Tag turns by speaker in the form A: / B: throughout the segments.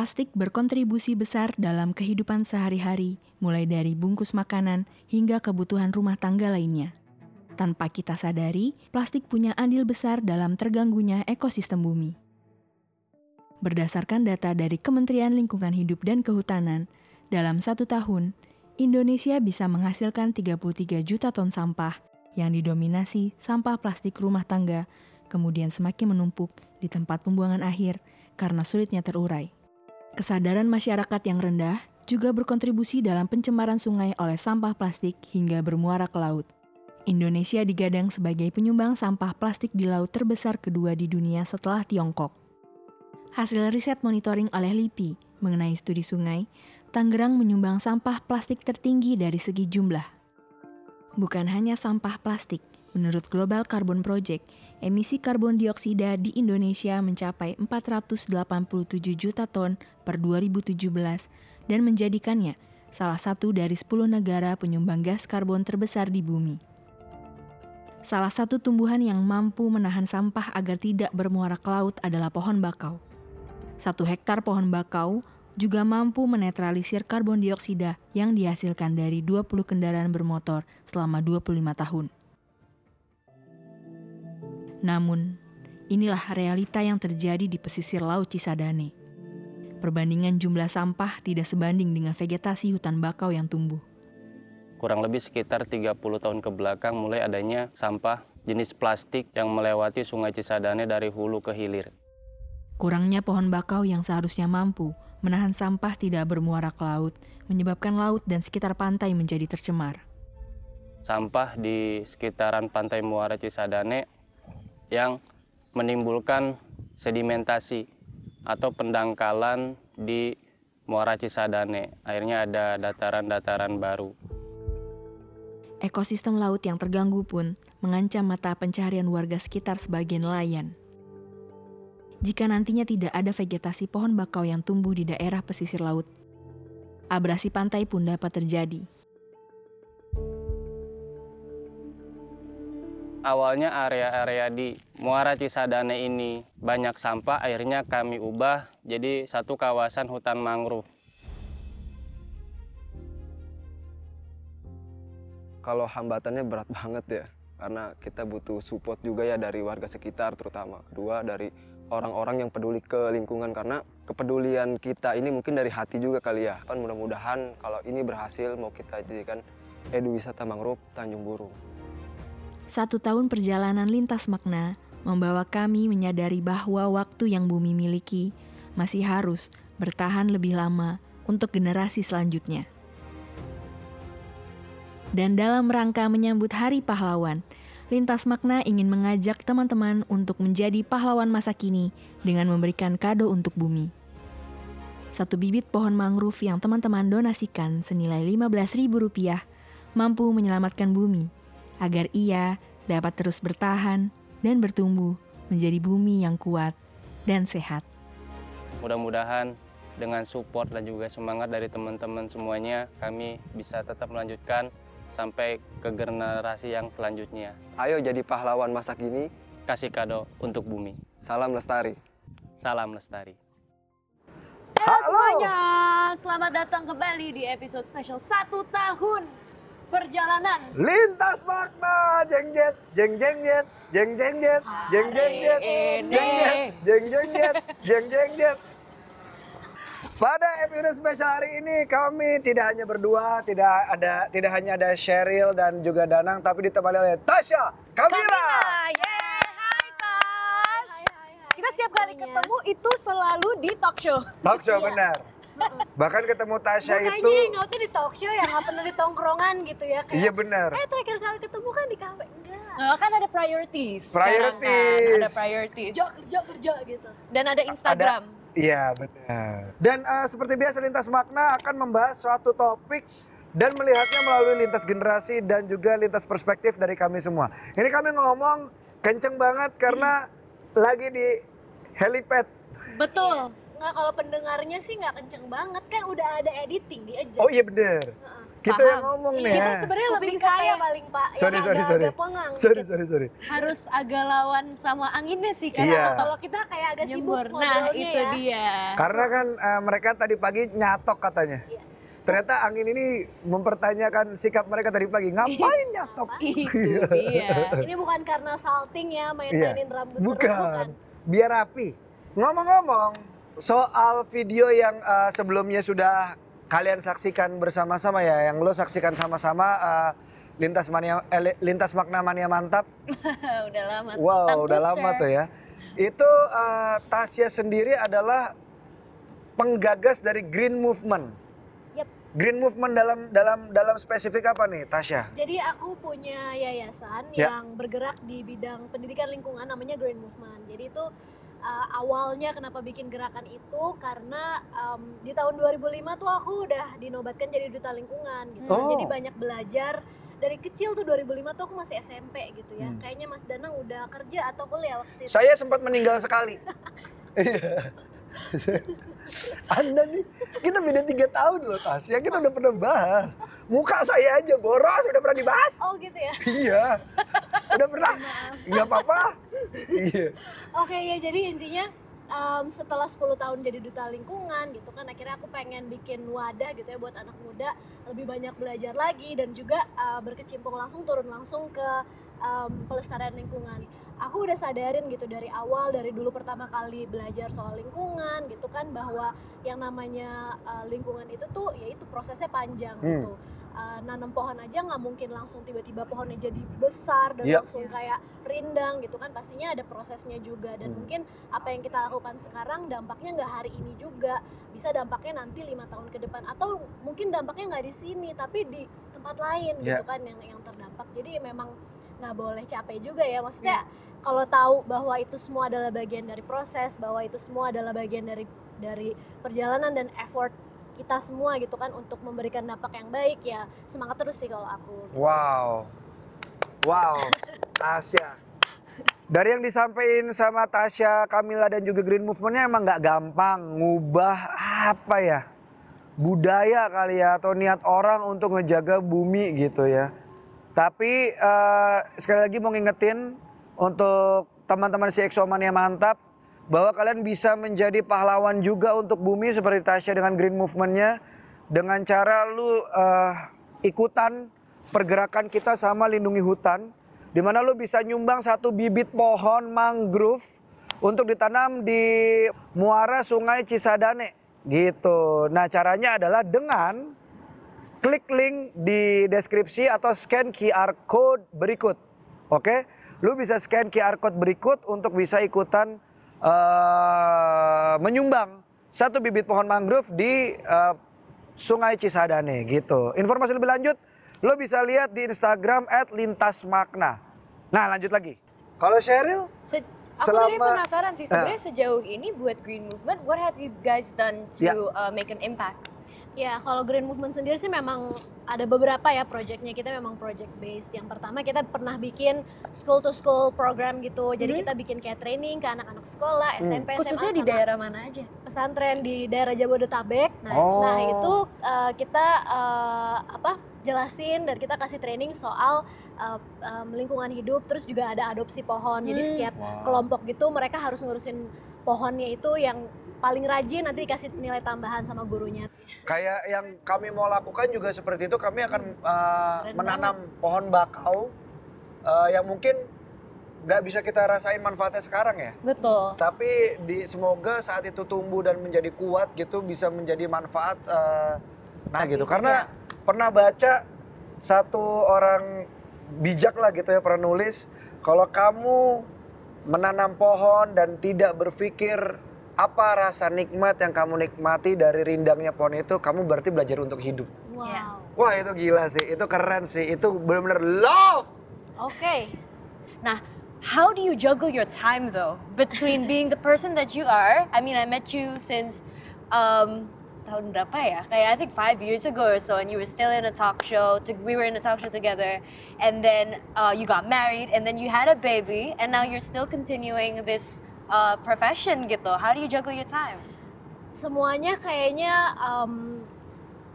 A: Plastik berkontribusi besar dalam kehidupan sehari-hari, mulai dari bungkus makanan hingga kebutuhan rumah tangga lainnya. Tanpa kita sadari, plastik punya andil besar dalam terganggunya ekosistem bumi. Berdasarkan data dari Kementerian Lingkungan Hidup dan Kehutanan, dalam satu tahun, Indonesia bisa menghasilkan 33 juta ton sampah yang didominasi sampah plastik rumah tangga, kemudian semakin menumpuk di tempat pembuangan akhir karena sulitnya terurai. Kesadaran masyarakat yang rendah juga berkontribusi dalam pencemaran sungai oleh sampah plastik hingga bermuara ke laut. Indonesia digadang sebagai penyumbang sampah plastik di laut terbesar kedua di dunia setelah Tiongkok. Hasil riset monitoring oleh LIPI mengenai studi sungai, Tangerang menyumbang sampah plastik tertinggi dari segi jumlah. Bukan hanya sampah plastik, menurut Global Carbon Project, emisi karbon dioksida di Indonesia mencapai 487 juta ton per 2017 dan menjadikannya salah satu dari 10 negara penyumbang gas karbon terbesar di bumi. Salah satu tumbuhan yang mampu menahan sampah agar tidak bermuara ke laut adalah pohon bakau. Satu hektar pohon bakau juga mampu menetralisir karbon dioksida yang dihasilkan dari 20 kendaraan bermotor selama 25 tahun. Namun, inilah realita yang terjadi di pesisir Laut Cisadane. Perbandingan jumlah sampah tidak sebanding dengan vegetasi hutan bakau yang tumbuh.
B: Kurang lebih sekitar 30 tahun ke belakang mulai adanya sampah jenis plastik yang melewati sungai Cisadane dari hulu ke hilir.
A: Kurangnya pohon bakau yang seharusnya mampu menahan sampah tidak bermuara ke laut, menyebabkan laut dan sekitar pantai menjadi tercemar.
B: Sampah di sekitaran pantai Muara Cisadane yang menimbulkan sedimentasi atau pendangkalan di Muara Cisadane. Akhirnya ada dataran-dataran baru.
A: Ekosistem laut yang terganggu pun mengancam mata pencaharian warga sekitar sebagian nelayan. Jika nantinya tidak ada vegetasi pohon bakau yang tumbuh di daerah pesisir laut, abrasi pantai pun dapat terjadi.
B: Awalnya area-area di Muara Cisadane ini banyak sampah, akhirnya kami ubah jadi satu kawasan hutan mangrove.
C: Kalau hambatannya berat banget ya, karena kita butuh support juga ya dari warga sekitar terutama. Kedua dari orang-orang yang peduli ke lingkungan karena kepedulian kita ini mungkin dari hati juga kali ya. Kan mudah-mudahan kalau ini berhasil mau kita jadikan edu wisata mangrove Tanjung Burung.
A: Satu tahun perjalanan lintas makna membawa kami menyadari bahwa waktu yang bumi miliki masih harus bertahan lebih lama untuk generasi selanjutnya. Dan dalam rangka menyambut Hari Pahlawan, Lintas Makna ingin mengajak teman-teman untuk menjadi pahlawan masa kini dengan memberikan kado untuk bumi. Satu bibit pohon mangrove yang teman-teman donasikan senilai Rp15.000 mampu menyelamatkan bumi agar ia dapat terus bertahan dan bertumbuh menjadi bumi yang kuat dan sehat.
B: Mudah-mudahan dengan support dan juga semangat dari teman-teman semuanya, kami bisa tetap melanjutkan sampai ke generasi yang selanjutnya.
C: Ayo jadi pahlawan masa kini.
B: Kasih kado untuk bumi.
C: Salam lestari.
B: Salam lestari.
D: Halo semuanya, selamat datang kembali di episode spesial satu tahun perjalanan.
E: Lintas makna, jeng jet, jeng jeng jet, jeng jeng jet, jeng jeng jet, jeng jet, jeng jeng jet, jeng jeng jet. Pada episode spesial hari ini kami tidak hanya berdua, tidak ada tidak hanya ada Cheryl dan juga Danang, tapi ditemani oleh Tasya, Kamila.
D: Hai Tash Kita setiap kali ketemu itu selalu di talk show.
E: Talk show benar. Bahkan ketemu Tasya
F: Makanya
E: itu,
F: hangoutnya di talk show ya, nggak pernah di tongkrongan gitu ya. Kayak,
E: iya benar.
F: Eh terakhir kali ketemu kan di kafe. Enggak.
D: Nah, kan ada priorities kan.
E: Priorities.
D: Ada priorities
F: Kerja, kerja, kerja gitu.
D: Dan ada Instagram
E: Iya benar. Dan eh, seperti biasa lintas makna akan membahas suatu topik dan melihatnya melalui lintas generasi dan juga lintas perspektif dari kami semua. Ini kami ngomong kenceng banget karena lagi di helipad.
F: Betul. Nggak kalau pendengarnya sih nggak kenceng banget kan udah ada editing di adjust.
E: Oh iya bener. Kita
A: Paham.
E: yang ngomong nih
F: Kita
E: ya.
F: sebenarnya lebih
D: saya
F: paling pak.
E: Sorry,
F: yang
E: sorry,
F: agak,
E: sorry.
F: agak pengang.
E: Sorry,
F: gitu.
E: sorry, sorry.
D: Harus agak lawan sama anginnya sih kan.
E: Iya.
F: Kalau kita kayak agak sibuk
D: Nyembur. Nah,
F: ngobrolnya
D: itu
F: ya.
D: dia.
E: Karena kan eh, mereka tadi pagi nyatok katanya.
F: Iya.
E: Ternyata angin ini mempertanyakan sikap mereka tadi pagi. Ngapain nyatok?
D: itu dia.
F: Ini bukan karena salting ya, main-mainin rambut terus bukan.
E: Iya. Bukan. Biar rapi. Ngomong-ngomong, soal video yang eh, sebelumnya sudah kalian saksikan bersama-sama ya, yang lo saksikan sama-sama eh, lintas mania eh, li- lintas makna mania mantap.
D: udah lama.
E: Wow, udah lama tuh ya. Itu eh, Tasya sendiri adalah penggagas dari Green Movement.
F: Yep.
E: Green Movement dalam dalam dalam spesifik apa nih, Tasya?
F: Jadi aku punya yayasan
E: Ya.
F: yang bergerak di bidang pendidikan lingkungan namanya Green Movement. Jadi itu uh, awalnya kenapa bikin gerakan itu karena um, di tahun 2005 tuh aku udah dinobatkan jadi duta lingkungan gitu.
E: Oh.
F: Jadi banyak belajar dari kecil tuh 2005 tuh aku masih SMP gitu ya.
E: Hmm.
F: Kayaknya Mas Danang udah kerja atau kuliah waktu itu.
E: Saya sempat meninggal sekali. Anda nih, kita beda tiga tahun loh Tasya, kita udah pernah bahas. Muka saya aja boros, udah pernah dibahas.
F: Oh gitu ya.
E: Iya, udah pernah. Nggak apa-apa. Iya.
F: Oke ya jadi intinya em, setelah 10 tahun jadi duta lingkungan gitu kan akhirnya aku pengen bikin wadah gitu ya buat anak muda lebih banyak belajar lagi dan juga eh, berkecimpung langsung turun langsung ke em, pelestarian lingkungan. Aku udah sadarin gitu dari awal dari dulu pertama kali belajar soal lingkungan gitu kan bahwa yang namanya eh, lingkungan itu tuh ya itu prosesnya panjang
E: Hmm.
F: gitu. Eh, nanam pohon aja nggak mungkin langsung tiba-tiba pohonnya jadi besar dan
E: Iya.
F: langsung kayak rindang gitu kan pastinya ada prosesnya juga dan
E: Hmm.
F: mungkin apa yang kita lakukan sekarang dampaknya nggak hari ini juga bisa dampaknya nanti lima tahun ke depan atau mungkin dampaknya nggak di sini tapi di tempat lain
E: Iya.
F: gitu kan yang yang terdampak jadi memang nggak boleh capek juga ya maksudnya kalau tahu bahwa itu semua adalah bagian dari proses bahwa itu semua adalah bagian dari dari perjalanan dan effort kita semua gitu kan untuk memberikan dampak yang baik ya semangat terus sih kalau aku
E: Wow. Wow. Tasya. Dari yang disampaikan sama Tasya, Kamila dan juga Green Movement-nya emang nggak gampang ngubah apa ya? Budaya kali ya atau niat orang untuk ngejaga bumi gitu ya. Tapi eh, sekali lagi mau ngingetin untuk teman-teman si Exomania mantap bahwa kalian bisa menjadi pahlawan juga untuk bumi seperti Tasya dengan Green Movement-nya dengan cara lu eh, ikutan pergerakan kita sama lindungi hutan di mana lu bisa nyumbang satu bibit pohon mangrove untuk ditanam di muara Sungai Cisadane gitu. Nah, caranya adalah dengan klik link di deskripsi atau scan QR code berikut. Oke? Lu bisa scan QR code berikut untuk bisa ikutan eh, menyumbang satu bibit pohon mangrove di eh, Sungai Cisadane gitu. Informasi lebih lanjut lo bisa lihat di Instagram @lintasmakna. Nah, lanjut lagi. Kalau Cheryl
D: Se- aku tadi
E: Selama-
D: penasaran sih sebenarnya sejauh ini buat Green Movement, what have you guys done to
E: Ya.
D: uh, make an impact?
F: Ya, kalau Green Movement sendiri sih memang ada beberapa ya proyeknya. Kita memang project based. Yang pertama kita pernah bikin school to school program gitu. Jadi kita bikin kayak training ke anak-anak sekolah,
E: Hmm.
F: SMP,
D: Khususnya
F: SMA,
D: di
F: sama
D: daerah mana aja?
F: pesantren di daerah Jabodetabek.
D: Nice.
E: Oh.
F: Nah, itu uh, kita uh, apa? jelasin dan kita kasih training soal uh, um, lingkungan hidup, terus juga ada adopsi pohon. Jadi
D: Hmm.
F: setiap kelompok gitu mereka harus ngurusin pohonnya itu yang paling rajin nanti dikasih nilai tambahan sama gurunya.
E: kayak yang kami mau lakukan juga seperti itu, kami akan uh,
F: Keren
E: menanam pohon bakau uh, yang mungkin nggak bisa kita rasain manfaatnya sekarang ya.
D: Betul.
E: Tapi di semoga saat itu tumbuh dan menjadi kuat gitu bisa menjadi manfaat uh, nah gitu. Karena pernah baca satu orang bijak lah gitu ya pernah nulis kalau kamu menanam pohon dan tidak berpikir apa rasa nikmat yang kamu nikmati dari rindangnya pohon itu, kamu berarti belajar untuk hidup.
F: Wow.
D: Iya.
E: Wah itu gila sih, itu keren sih, itu benar-benar love.
F: Oke.
D: Nah, how do you juggle your time though between being the person that you are? I mean, I met you since um, tahun berapa ya? Kayak I think five years ago or so, and you were still in a talk show. To, we were in a talk show together, and then uh, you got married, and then you had a baby, and now you're still continuing this uh, profession gitu. How do you juggle your time?
F: semuanya kayaknya em,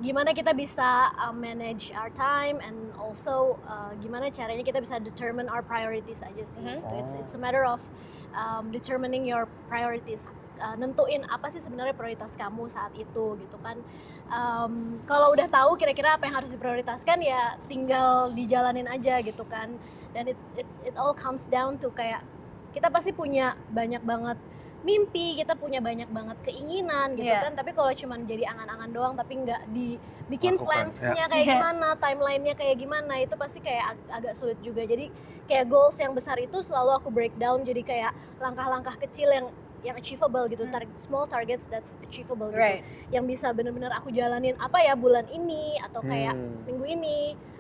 F: gimana kita bisa uh, manage our time and also uh, gimana caranya kita bisa determine our priorities aja sih
D: Mhm.
F: gitu. It's it's a matter of um, determining your priorities. Uh, nentuin apa sih sebenarnya prioritas kamu saat itu gitu kan. Um, kalau udah tahu kira-kira apa yang harus diprioritaskan ya tinggal dijalanin aja gitu kan. Dan it it, it all comes down to kayak kita pasti punya banyak banget mimpi, kita punya banyak banget keinginan gitu
D: Iya.
F: kan. Tapi kalau cuman jadi angan-angan doang tapi nggak dibikin
E: Lakukan,
F: plans-nya kayak
D: Iya.
F: gimana, timelinenya kayak gimana, itu pasti kayak ag- agak sulit juga. Jadi kayak goals yang besar itu selalu aku breakdown jadi kayak langkah-langkah kecil yang yang achievable gitu, tar- small targets that's achievable gitu.
D: Right.
F: Yang bisa bener-bener aku jalanin apa ya bulan ini atau kayak
E: Hmm.
F: minggu ini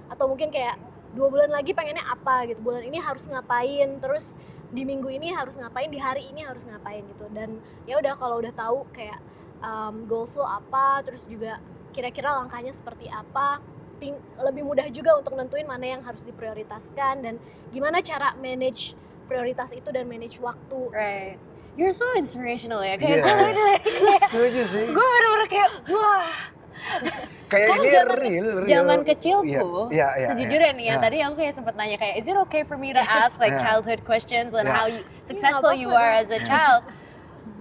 F: atau mungkin kayak dua bulan lagi pengennya apa gitu bulan ini harus ngapain terus di minggu ini harus ngapain di hari ini harus ngapain gitu dan ya udah kalau udah tahu kayak um, goals lo apa terus juga kira-kira langkahnya seperti apa ting- lebih mudah juga untuk nentuin mana yang harus diprioritaskan dan gimana cara manage prioritas itu dan manage waktu
D: Right. You're so inspirational ya. Kayak
E: Iya.
D: gue bener-bener kayak
E: Setuju sih.
D: gue bener-bener kayak wah.
E: Kayak
D: Kan
E: ini
D: zaman-
E: real, real.
D: Zaman kecilku,
E: Iya, iya, iya,
D: sejujurnya nih ya,
E: iya.
D: tadi aku kayak sempat nanya kayak, is it okay for me to ask like
E: Iya.
D: childhood questions on
E: Iya.
D: how you, successful you
F: apa-apa
D: are as a child?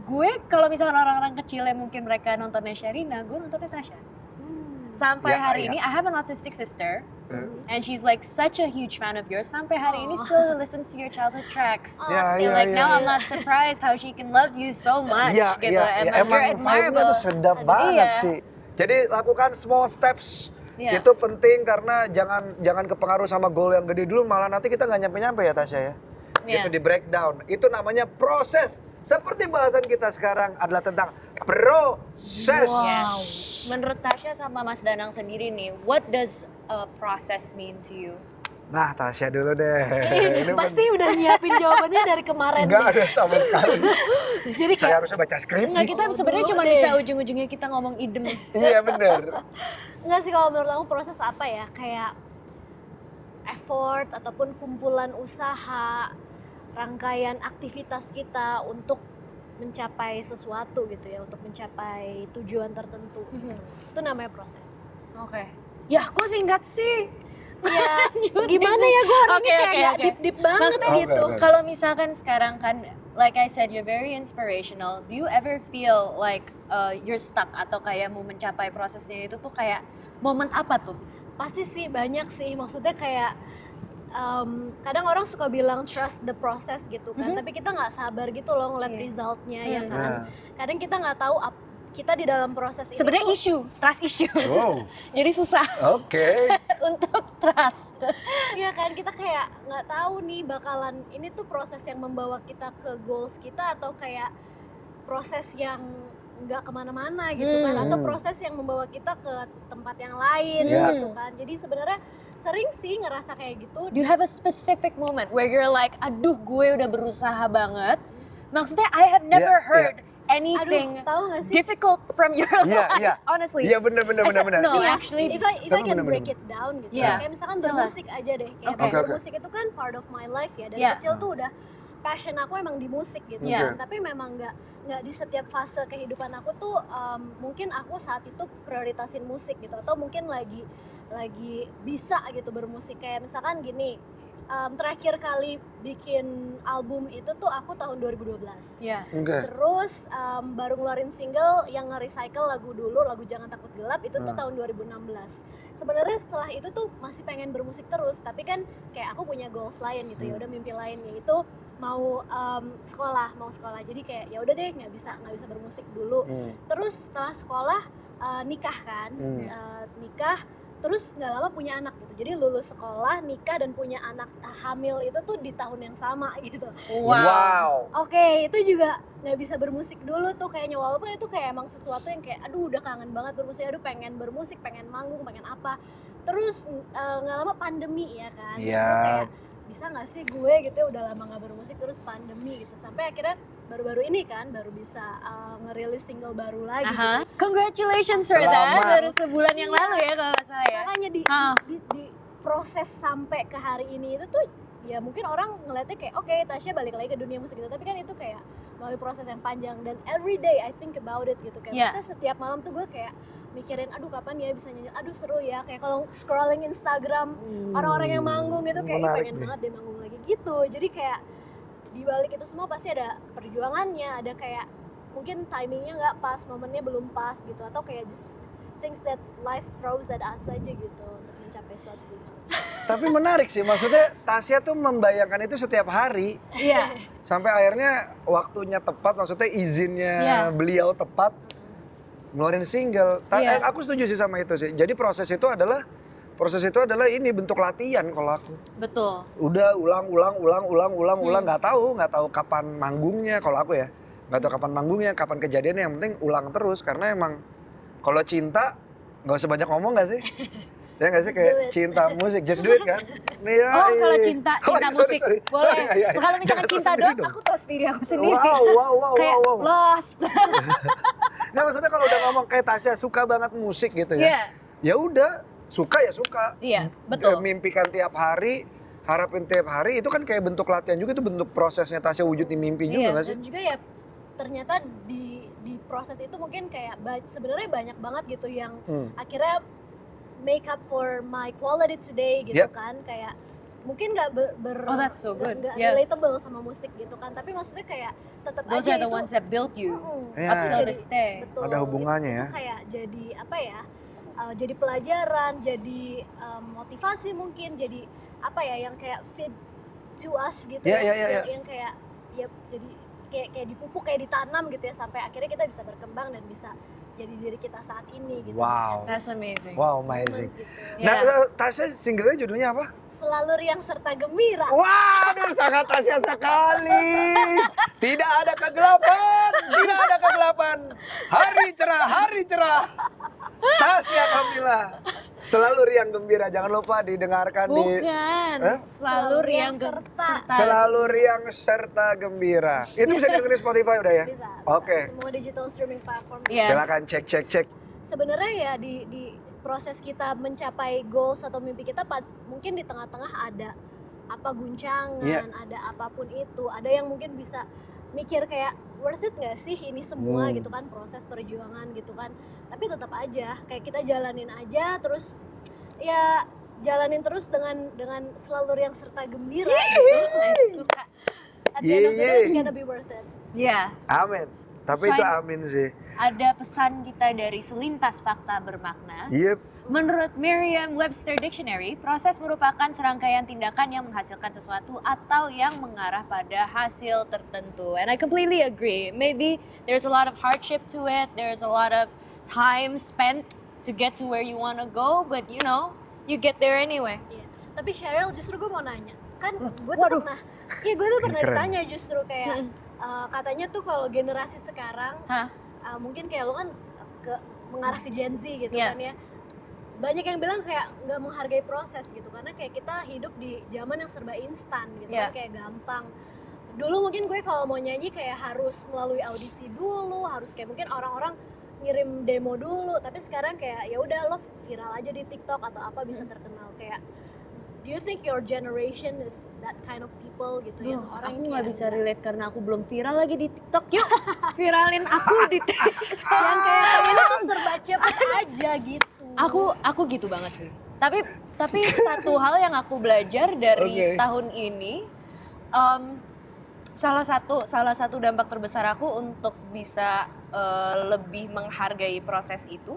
D: gue kalau misalkan orang-orang kecil yang mungkin mereka nontonnya Sherina, gue nontonnya Tasha.
F: Hmm.
D: Sampai
E: Iya,
D: hari
E: iya.
D: ini, I have an autistic sister,
E: Hmm.
D: and she's like such a huge fan of yours. Sampai hari ini
F: Aw.
D: still listens to your childhood tracks.
F: Oh,
E: Ya,
D: And
E: ya,
D: like
E: ya,
D: now
E: ya.
D: I'm not surprised how she can love you so much
E: Iya,
D: gitu.
E: iya,
D: and
E: iya.
D: like,
E: Emang
D: you're
E: vibe-nya
D: admirable.
E: tuh sedap
F: Iya.
E: banget sih. Jadi lakukan small steps.
D: Iya.
E: Itu penting karena jangan jangan kepengaruh sama goal yang gede dulu malah nanti kita nggak nyampe-nyampe ya Tasya ya.
D: Iya.
E: Itu di breakdown. Itu namanya proses. Seperti bahasan kita sekarang adalah tentang proses.
D: Wow. Menurut Tasya sama Mas Danang sendiri nih, what does a process mean to you?
E: Nah, Tasya dulu deh.
F: Ini pasti udah nyiapin jawabannya dari kemarin
E: Enggak ada sama sekali.
F: Jadi
E: Saya
F: kayak
E: harusnya baca skrip.
D: Enggak, kita
F: Oh,
D: sebenarnya cuma
F: deh.
D: bisa ujung-ujungnya kita ngomong idem.
E: Iya bener.
F: Enggak sih kalau menurut aku proses apa ya kayak effort ataupun kumpulan usaha rangkaian aktivitas kita untuk mencapai sesuatu gitu ya untuk mencapai tujuan tertentu gitu. itu namanya proses
D: Oke. Ya, kok singkat sih?
F: ya gimana ya gue
D: Oke,
F: ini kayak nggak
D: oke.
F: deep deep banget
D: Maksudnya
E: Oke,
F: gitu
E: oke.
D: Kalau misalkan sekarang kan, like I said, you're very inspirational. Do you ever feel like uh, you're stuck atau kayak mau mencapai prosesnya itu tuh kayak momen apa tuh?
F: pasti sih banyak sih maksudnya kayak em, kadang orang suka bilang trust the process gitu kan
D: Mhm.
F: tapi kita nggak sabar gitu loh ngeliat
D: Iya.
F: resultnya ya
D: Hmm.
F: kan
E: Nah.
F: kadang kita nggak tahu ap- kita di dalam proses ini
D: Sebenarnya
F: tuh-
D: issue, trust issue.
E: Wow.
D: Jadi susah
E: Oke.
D: untuk trust.
F: Iya kan kita kayak nggak tahu nih bakalan ini tuh proses yang membawa kita ke goals kita atau kayak proses yang nggak ke mana-mana gitu kan
D: Hmm.
F: atau proses yang membawa kita ke tempat yang lain
E: Iya.
F: gitu kan jadi sebenarnya sering sih ngerasa kayak gitu
D: Do you have a specific moment where you're like, aduh gue udah berusaha banget. Maksudnya I have never
E: Iya,
D: heard
F: aduh
D: anything
F: tahu nggak sih
D: difficult from your
E: Iya,
D: life.
E: iya.
D: Honestly.
E: Iya bener bener bener
D: Except-
E: bener.
D: no,
F: Iya,
D: actually,
F: if I, if I can
E: bener-bener.
F: break it down gitu
D: Iya.
F: kayak misalkan
D: Jelas.
F: bermusik aja deh kayak
D: oke.
F: bermusik itu kan part of my life ya dari
D: Iya.
F: kecil tuh udah passion aku emang di musik gitu
D: Iya.
F: kan tapi memang nggak nggak di setiap fase kehidupan aku tuh um, mungkin aku saat itu prioritasin musik gitu atau mungkin lagi lagi bisa gitu bermusik kayak misalkan gini um, terakhir kali bikin album itu tuh aku tahun 2012
D: Iya.
E: Oke.
F: Terus um, baru ngeluarin single yang nge-recycle lagu dulu, lagu Jangan Takut Gelap itu tuh
E: Hmm.
F: tahun 2016. Sebenarnya setelah itu tuh masih pengen bermusik terus, tapi kan kayak aku punya goals lain gitu ya,
E: Hmm.
F: udah mimpi lain yaitu mau um, sekolah, mau sekolah. Jadi kayak ya udah deh nggak bisa nggak bisa bermusik dulu.
E: Hmm.
F: Terus setelah sekolah uh, nikah kan,
E: Hmm.
F: Uh, nikah terus nggak lama punya anak gitu. Jadi lulus sekolah, nikah dan punya anak uh, hamil itu tuh di tahun yang sama gitu.
E: Wow.
F: Oke, itu juga nggak bisa bermusik dulu tuh kayaknya walaupun itu kayak emang sesuatu yang kayak aduh udah kangen banget bermusik, aduh pengen bermusik, pengen manggung, pengen apa. Terus eh, nggak lama pandemi ya kan.
E: Iya.
F: gue kayak bisa nggak sih gue gitu ya udah lama nggak bermusik terus pandemi gitu sampai akhirnya baru-baru ini kan baru bisa eh, ngerilis single baru lagi.
D: Aha. Congratulations for that. Baru sebulan yang lalu ya kalau nggak salah ya.
F: Makanya di,
D: Ah.
F: di, di proses sampai ke hari ini itu tuh ya mungkin orang ngeliatnya kayak oke Tasya balik lagi ke dunia musik gitu tapi kan itu kayak melalui proses yang panjang dan every day I think about it gitu kayak
D: Yeah.
F: maksudnya setiap malam tuh gue kayak mikirin aduh kapan ya bisa nyanyi aduh seru ya kayak kalau scrolling Instagram orang-orang yang manggung gitu kayak "Ih,
E: menarik
F: pengen
E: nih.
F: banget deh manggung lagi gitu jadi kayak di balik itu semua pasti ada perjuangannya ada kayak mungkin timingnya nggak pas momennya belum pas gitu atau kayak just things that life throws at us aja gitu untuk mencapai suatu tujuan
E: Tapi menarik sih, maksudnya Tasya tuh membayangkan itu setiap hari
D: Iya.
E: sampai akhirnya waktunya tepat, maksudnya izinnya
D: Iya.
E: beliau tepat ngeluarin single. Ta-
D: Iya.
E: eh, Aku setuju sih sama itu sih. Jadi proses itu adalah proses itu adalah ini bentuk latihan kalau aku.
D: Betul.
E: Udah ulang ulang ulang ulang ulang
D: Hmm.
E: ulang nggak tahu nggak tahu kapan manggungnya kalau aku ya nggak tahu kapan manggungnya kapan kejadiannya yang penting ulang terus karena emang kalau cinta nggak usah banyak ngomong nggak sih ya nggak sih
F: Just
E: kayak cinta musik just do it kan Iya,
D: Oh, kalau
E: iya.
D: cinta,
E: Oh,
D: cinta
E: sorry,
D: musik
E: sorry.
D: boleh.
E: Sorry, iya, iya.
D: Kalau misalkan
E: tahu
D: cinta doang,
E: dong.
D: aku tahu sendiri aku sendiri.
E: wow wow wow
D: Kayak
E: wow, wow.
D: lost.
E: Nah maksudnya kalau udah ngomong kayak Tasya suka banget musik gitu ya
D: Iya.
E: ya udah suka ya suka
D: Iya, betul.
E: Mimpikan tiap hari harapin tiap hari itu kan kayak bentuk latihan juga itu bentuk prosesnya Tasya wujud di mimpi juga
D: Iya,
E: nggak sih
F: dan juga ya ternyata di di proses itu mungkin kayak ba- sebenarnya banyak banget gitu yang
E: Hmm.
F: akhirnya make up for my quality today gitu
E: Yep.
F: kan kayak mungkin nggak ber, ber-
D: Oh, that's so good.
F: nggak
D: Yeah.
F: relatable sama musik gitu kan tapi maksudnya kayak tetap
D: Those
F: aja
D: are the
F: itu
D: ones that built you
F: Mm-mm.
E: Iya.
D: up till this day.
F: betul
E: Ada hubungannya
F: itu,
E: ya.
F: itu kayak jadi apa ya uh, jadi pelajaran jadi um, motivasi mungkin jadi apa ya yang kayak fit to us gitu
E: Iya,
F: ya,
E: iya, iya,
F: yang, yang kayak ya jadi kayak kayak dipupuk kayak ditanam gitu ya sampai akhirnya kita bisa berkembang dan bisa jadi diri kita saat ini gitu
E: Wow.
D: That's amazing.
E: Wow, amazing.
F: gitu.
E: Nah,
D: Yeah.
E: Tasya singlenya judulnya apa?
F: selalu riang serta gembira
E: Waduh, sangat Tasya sekali. Tidak ada kegelapan, tidak ada kegelapan. Hari cerah, hari cerah. Tasya Kamila. Selalu riang gembira, jangan lupa didengarkan di
D: Bukan,
E: Eh?
D: selalu riang
F: serta.
E: Selalu riang serta gembira. Itu bisa didengerin di Spotify udah ya?
F: bisa.
E: Oke.
F: semua digital streaming platform
D: Iya.
E: Silakan cek cek cek.
F: sebenarnya ya di di proses kita mencapai goals atau mimpi kita mungkin di tengah-tengah ada apa guncangan,
E: Iya.
F: ada apa pun itu, ada yang mungkin bisa mikir kayak worth it nggak sih ini semua
E: Hmm.
F: gitu kan proses perjuangan gitu kan. Tapi tetap aja kayak kita jalanin aja terus ya jalanin terus dengan dengan selalu yang serta gembira gitu.
D: Suka.
F: At the end of the day, it's gonna be worth it.
D: Ya,
E: Amin. Tapi itu
D: Selain-
E: amin sih.
D: ada pesan kita dari selintas fakta bermakna.
E: Yep.
D: Menurut Merriam-Webster Dictionary, proses merupakan serangkaian tindakan yang menghasilkan sesuatu atau yang mengarah pada hasil tertentu. And I completely agree. Maybe there's a lot of hardship to it, there's a lot of time spent to get to where you want to go, but you know, you get there anyway.
F: Iya. Tapi Cheryl justru gue mau nanya, kan gue tuh
D: waduh.
F: pernah, iya gue tuh pernah
E: Keren.
F: ditanya justru kayak uh, katanya tuh kalau generasi sekarang,
D: Hah?
F: uh, mungkin kayak lo kan ke mengarah ke Gen Z gitu
D: Iya.
F: kan ya, banyak yang bilang kayak nggak menghargai proses gitu karena kayak kita hidup di zaman yang serba instan gitu
D: Iya.
F: kan kayak gampang. Dulu mungkin gue kalau mau nyanyi kayak harus melalui audisi dulu, harus kayak mungkin orang-orang ngirim demo dulu, tapi sekarang kayak ya udah lo viral aja di TikTok atau apa bisa terkenal kayak Do you think your generation is that kind of people gitu
D: Duh,
F: yang orang
D: aku nggak bisa relate karena aku belum viral lagi di TikTok. Yuk, viralin aku di TikTok.
F: yang kayak ini tuh serba cepet aja gitu.
D: Aku aku gitu banget sih. Tapi tapi satu hal yang aku belajar dari
E: Oke.
D: tahun ini, em, salah satu salah satu dampak terbesar aku untuk bisa eh, lebih menghargai proses itu,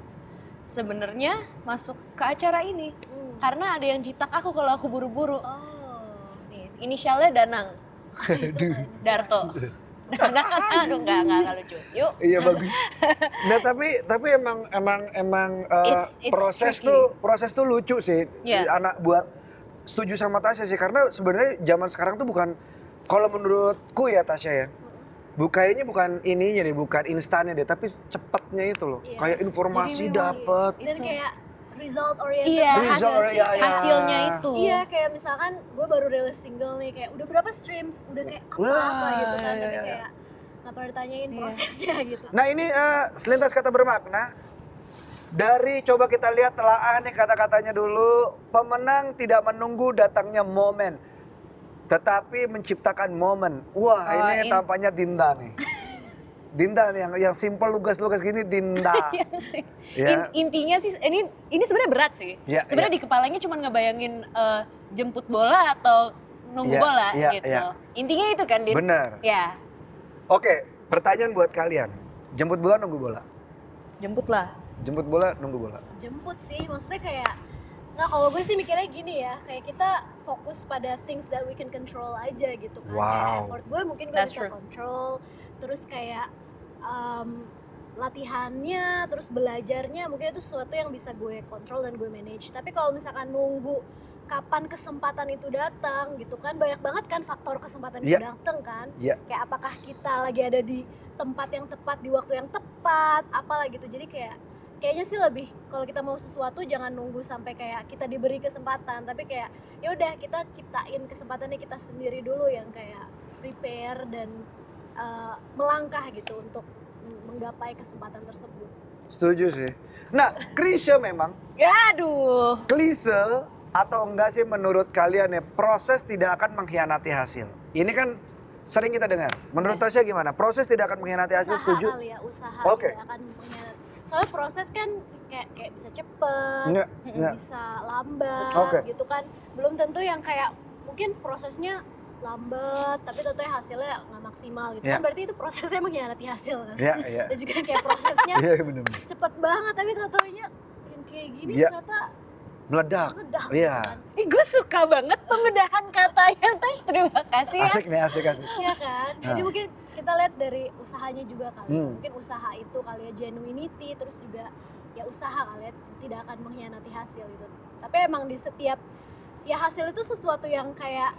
D: sebenarnya masuk ke acara ini.
F: Hmm.
D: Karena ada yang jitak aku kalau aku buru-buru.
F: Oh.
D: Inisialnya Danang. Darto. Aduh enggak, enggak, enggak lucu. Yuk.
E: Iya bagus. Nah tapi tapi emang emang emang uh,
D: It's- it's
E: proses
D: tricky.
E: tuh proses tuh lucu sih.
D: Iya.
E: Anak buat setuju sama Tasya sih karena sebenarnya zaman sekarang tuh bukan kalau menurutku ya Tasya ya. Bu kayaknya bukan ininya deh, bukan instannya deh, tapi cepetnya itu loh.
F: Yes.
E: Kayak informasi dapet.
F: Dan kayak result oriented.
D: Iya,
F: banget
E: Result,
F: sih.
E: ya, ya.
D: hasilnya itu.
F: Iya kayak misalkan gue baru rilis single nih kayak udah berapa streams, udah kayak apa apa
E: Wah,
F: gitu kan,
E: iya,
F: tapi
E: iya,
F: kayak nggak pernah ditanyain
D: Iya.
F: prosesnya gitu.
E: Nah ini eh, selintas kata bermakna. Dari coba kita lihat telaah nih kata-katanya dulu. Pemenang tidak menunggu datangnya momen. Tetapi menciptakan momen. Wah
D: Oh,
E: ini
D: in-
E: tampaknya Dinda nih. Dinda nih yang yang simple lugas-lugas gini Dinda.
D: Iya sih.
E: Ya.
D: In- intinya sih ini ini sebenarnya berat sih.
E: Ya,
D: sebenarnya di kepalanya cuma ngebayangin eh, jemput bola atau nunggu
E: Ya,
D: bola
E: ya,
D: gitu.
E: ya.
D: Intinya itu kan, Din?
E: Bener.
D: Ya,
E: Oke, pertanyaan buat kalian. Jemput bola nunggu bola.
D: jemput lah.
E: Jemput bola nunggu bola.
F: jemput sih maksudnya kayak nah kalau gue sih mikirnya gini ya kayak kita fokus pada things that we can control aja gitu kan kayak
E: Wow.
F: effort gue mungkin gue
D: That's
F: bisa
D: true.
F: control terus kayak um, latihannya terus belajarnya mungkin itu sesuatu yang bisa gue kontrol dan gue manage tapi kalau misalkan nunggu kapan kesempatan itu datang gitu kan banyak banget kan faktor kesempatan itu
E: Iya.
F: datang kan
E: Iya.
F: kayak apakah kita lagi ada di tempat yang tepat di waktu yang tepat apalah gitu jadi kayak kayaknya sih lebih kalau kita mau sesuatu jangan nunggu sampai kayak kita diberi kesempatan tapi kayak ya udah kita ciptain kesempatannya kita sendiri dulu yang kayak prepare dan uh, melangkah gitu untuk menggapai kesempatan tersebut
E: Setuju sih. Nah, klise memang.
D: Ya aduh.
E: Klise atau enggak sih menurut kalian ya proses tidak akan mengkhianati hasil. Ini kan sering kita dengar. Menurut Tasya gimana? Proses tidak akan mengkhianati hasil,
F: usaha
E: setuju?
F: kali ya usaha
E: Oke.
F: tidak akan mengkhianati. soalnya proses kan kayak kayak bisa cepet
E: Enggak, enggak.
F: bisa lambat
E: Oke.
F: gitu kan belum tentu yang kayak mungkin prosesnya lambat tapi tentu hasilnya nggak maksimal gitu
E: Ya.
F: kan berarti itu prosesnya mengkhianati hasil kan
E: Iya, iya.
F: dan juga kayak prosesnya
E: Iya, benar.
F: cepet banget tapi tentunya yang kayak gini
E: Iya.
F: ternyata
E: Meledak.
F: meledak
E: Iya.
F: kan
D: Ih, gue suka banget pembedahan katanya, Tash. Terima kasih ya.
E: Asik nih, asik asik.
F: Iya kan jadi
E: Nah.
F: mungkin kita lihat dari usahanya juga kali ya.
E: Hmm.
F: mungkin usaha itu kali ya genuinity terus juga ya usaha kali ya tidak akan mengkhianati hasil gitu tapi emang di setiap ya hasil itu sesuatu yang kayak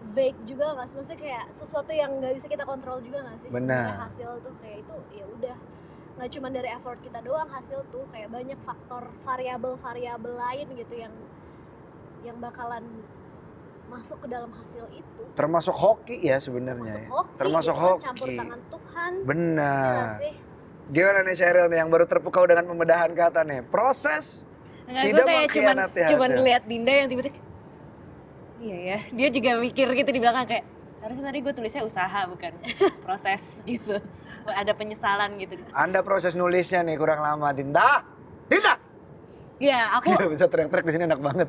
F: vague juga nggak sih maksudnya kayak sesuatu yang nggak bisa kita kontrol juga nggak sih
E: Benar.
F: sebenarnya hasil tuh kayak itu ya udah nggak cuma dari effort kita doang hasil tuh kayak banyak faktor variabel-variabel lain gitu yang yang bakalan masuk ke dalam hasil itu
E: Termasuk hoki ya sebenarnya.
F: termasuk
E: ya.
F: hoki
E: Termasuk
F: gitu kan,
E: hoki.
F: campur tangan Tuhan
E: Benar.
F: sih
E: Gimana nih Cheryl nih yang baru terpukau dengan pembedahan kata nih? Proses
D: Enggak,
E: Tidak
D: gue kayak cuman, cuman ngeliat Dinda yang tiba-tiba Iya ya, dia juga mikir gitu di belakang kayak Harusnya tadi gue tulisnya usaha bukan proses gitu Ada penyesalan gitu.
E: Anda proses nulisnya nih kurang lama, Dinda. Dinda.
D: Ya aku
E: Gila, bisa teriak-teriak di sini enak banget.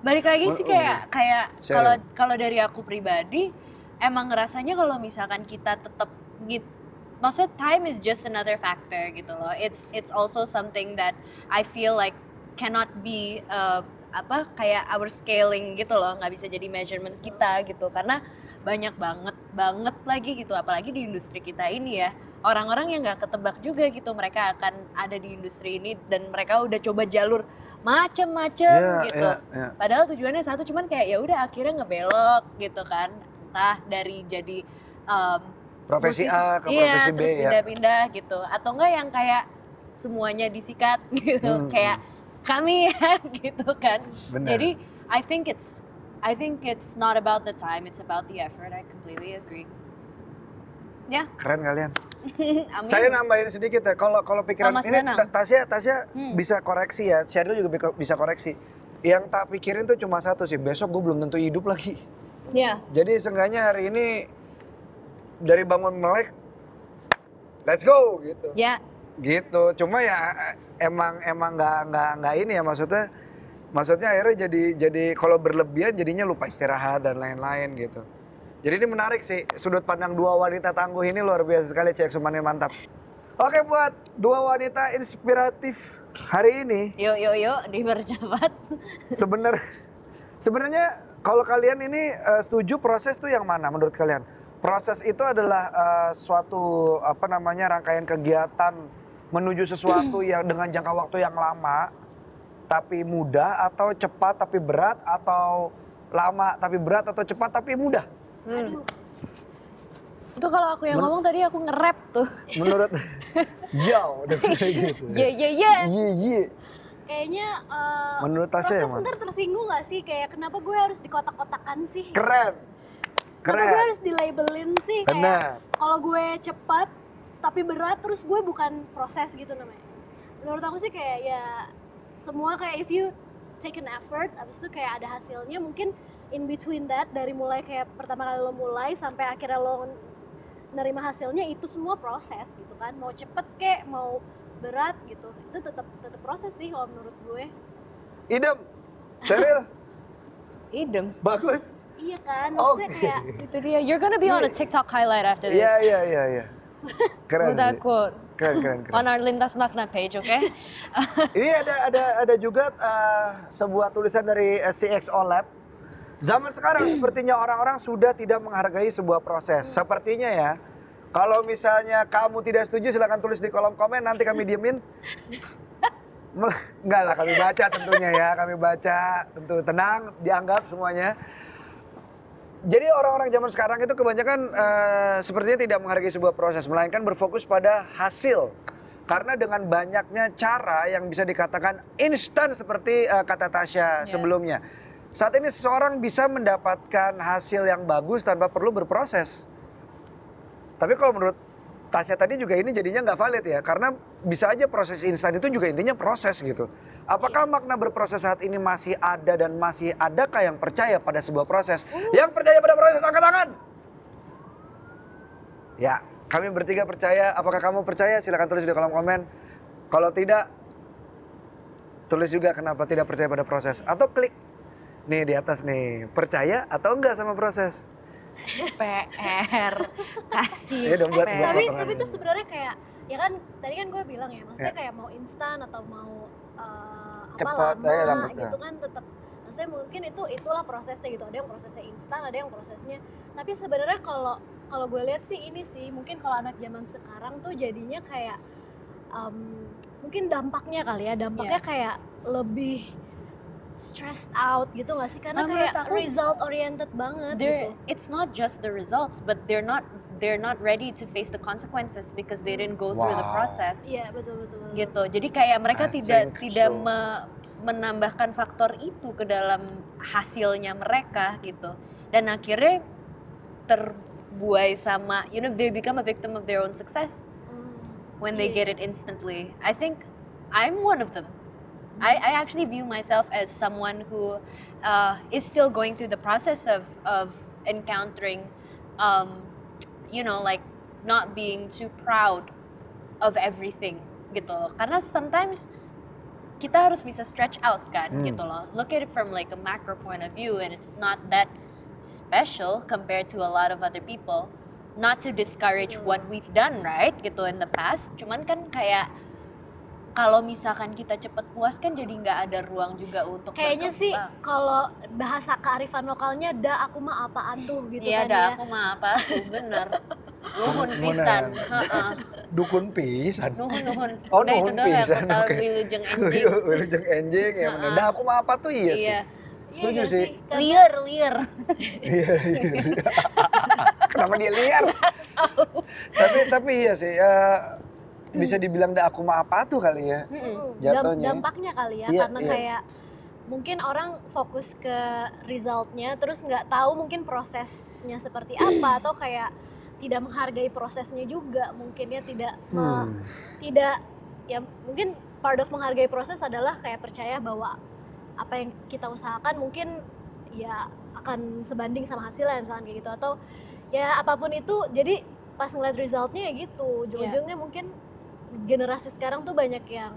D: balik lagi sih
E: Oh,
D: kayak kayak
E: Share.
D: kalau kalau dari aku pribadi emang ngerasanya kalau misalkan kita tetap gitu maksudnya time is just another factor gitu loh it's it's also something that I feel like cannot be uh, apa kayak our scaling gitu loh nggak bisa jadi measurement kita gitu karena banyak banget banget lagi gitu apalagi di industri kita ini ya orang-orang yang nggak ketebak juga gitu mereka akan ada di industri ini dan mereka udah coba jalur macem-macem
E: Iya,
D: gitu
E: iya, iya.
D: Padahal tujuannya satu, cuman kayak ya udah akhirnya ngebelok gitu kan. Entah dari jadi um,
E: Profesi
D: musisi-
E: A ke
D: iya,
E: profesi B
D: terus
E: ya.
D: pindah-pindah gitu. Atau enggak yang kayak semuanya disikat gitu.
E: Hmm,
D: Kayak kami ya gitu kan.
E: Benar.
D: Jadi I think it's I think it's not about the time, it's about the effort. I completely agree. Ya,
E: Keren kalian.
D: amin.
E: Saya nambahin sedikit ya. Kalau kalau pikiran ini
D: Danang.
E: Tasya Tasya
D: Hmm.
E: bisa koreksi ya. Cheryl juga bisa koreksi. Yang tak pikirin tuh cuma satu sih. Besok gue belum tentu hidup lagi.
D: Ya,
E: Jadi seenggaknya hari ini dari bangun melek, let's go gitu.
D: ya,
E: Gitu. Cuma ya emang emang nggak nggak nggak ini ya maksudnya. Maksudnya akhirnya jadi jadi kalau berlebihan jadinya lupa istirahat dan lain-lain gitu. Jadi ini menarik sih sudut pandang dua wanita tangguh ini luar biasa sekali cek sumane mantap. Oke buat dua wanita inspiratif hari ini
D: yuk yuk yuk dipercepat.
E: sebenar sebenarnya kalau kalian ini eh, setuju proses tuh yang mana menurut kalian? Proses itu adalah eh, suatu apa namanya rangkaian kegiatan menuju sesuatu yang dengan jangka waktu yang lama tapi mudah atau cepat tapi berat atau lama tapi berat atau cepat tapi mudah.
F: aduh
D: Itu kalau aku yang
E: Men-
D: ngomong tadi aku nge-rap tuh.
E: Menurut Yo, udah kayak gitu.
D: Ye ye ye.
E: Iya, iya.
F: kayaknya uh,
E: Menurut Tasya mana?
F: ntar tersinggung gak sih kayak kenapa gue harus dikotak-kotakan sih
E: Keren.
F: kenapa gue
E: Keren.
F: harus dilabelin sih kayak kalau gue cepat tapi berat terus gue bukan proses gitu namanya menurut aku sih kayak ya semua kayak if you take an effort abis itu kayak ada hasilnya mungkin in between that dari mulai kayak pertama kali lo mulai sampai akhirnya lo nerima hasilnya itu semua proses gitu kan mau cepet kek mau berat gitu itu tetap tetap proses sih kalau menurut gue
E: Idem, Cheryl,
D: Idem.
E: bagus.
F: iya kan
E: Oke.
F: maksudnya kayak
D: Itu dia. You're gonna be on a TikTok highlight after this.
E: Iya iya iya iya. Keren
D: quote
E: Keren keren keren.
D: on our Lintas Makna page, okay?
E: Ini ada ada ada juga uh, sebuah tulisan dari uh, CXO Lab. Zaman sekarang sepertinya orang-orang sudah tidak menghargai sebuah proses. Sepertinya ya. Kalau misalnya kamu tidak setuju silahkan tulis di kolom komen nanti kami diemin. Enggak lah kami baca tentunya ya, kami baca tentu tenang dianggap semuanya. Jadi orang-orang zaman sekarang itu kebanyakan eh, sepertinya tidak menghargai sebuah proses, melainkan berfokus pada hasil. Karena dengan banyaknya cara yang bisa dikatakan instan seperti eh, kata Tasya sebelumnya. Saat ini seseorang bisa mendapatkan hasil yang bagus tanpa perlu berproses. Tapi kalau menurut Tasya tadi juga ini jadinya nggak valid ya, karena bisa aja proses instan itu juga intinya proses gitu. Apakah makna berproses saat ini masih ada dan masih adakah yang percaya pada sebuah proses? Yang percaya pada proses angkat tangan. Ya, kami bertiga percaya. Apakah kamu percaya? Silahkan tulis di kolom komen. Kalau tidak, tulis juga kenapa tidak percaya pada proses. Atau klik nih di atas nih, percaya atau enggak sama proses?
D: PR. Kasih.
E: Ya dong, buat-
D: PR.
E: buat
F: tapi tapi itu sebenarnya kayak ya kan tadi kan gue bilang ya maksudnya
E: Ya.
F: kayak mau instan atau mau uh, apa
E: Cepat,
F: lama
E: ya, lambat,
F: gitu
E: ya.
F: kan tetap maksudnya mungkin itu itulah prosesnya gitu ada yang prosesnya instan ada yang prosesnya tapi sebenarnya kalau kalau gue lihat sih ini sih mungkin kalau anak zaman sekarang tuh jadinya kayak um, mungkin dampaknya kali ya dampaknya
D: Iya.
F: kayak lebih stressed out gitu gak sih karena
D: Ah, menurut
F: kayak
D: aku-
F: result oriented banget gitu
D: it's not just the results, but they're not they're not ready to face the consequences because they didn't go through the
E: Wow.
D: process.
F: iya betul betul, betul.
D: gitu. Jadi kayak mereka
E: I
D: tidak tidak
E: so.
D: me- menambahkan faktor itu ke dalam hasilnya mereka gitu. Dan akhirnya terbuai sama you know they become a victim of their own success
F: Hmm.
D: when they
F: Iya.
D: get it instantly. I think I'm one of them. I, I actually view myself as someone who uh, is still going through the process of of encountering, um, you know, like not being too proud of everything gitu. Karena sometimes kita harus bisa stretch out kan
E: Hmm.
D: gitu loh. Look at it from like a macro point of view and it's not that special compared to a lot of other people. Not to discourage what we've done right gitu in the past. Cuman kan kayak kalau misalkan kita cepet puas kan jadi nggak ada ruang juga untuk
F: Kayaknya sih kalau bahasa kearifan lokalnya da aku mah apaan tuh gitu
D: Iya
F: kan
D: dah,
F: ya.
D: aku mah apa tuh bener. Nuhun pisan,
E: ya. Dukun pisan.
D: Nuhun nuhun.
E: Oh,
D: Udah itu
E: nuhun
D: yang
E: pisan,
D: aku tahu
E: oke.
D: wilujeng anjing.
E: Wilujeng enjing ya bener. Nah aku mah apa tuh iya, sih.
D: Iya.
E: Setuju
F: Iya nggak
E: sih.
D: Liar, liar.
E: Iya, iya. Kenapa dia liar? tapi tapi iya sih. eh, bisa dibilang dah aku mah apa tuh kali ya.
D: Mm-mm.
F: Dam-
E: Jatuhnya.
F: dampaknya kali ya
E: Iya,
F: karena
E: iya.
F: kayak mungkin orang fokus ke resultnya terus nggak tahu mungkin prosesnya seperti apa atau kayak tidak menghargai prosesnya juga mungkin ya tidak me-
E: Hmm.
F: tidak ya mungkin part of menghargai proses adalah kayak percaya bahwa apa yang kita usahakan mungkin ya akan sebanding sama hasilnya misalnya kayak gitu atau ya apa pun itu jadi pas ngeliat resultnya ya gitu ujung-ujungnya mungkin generasi sekarang tuh banyak yang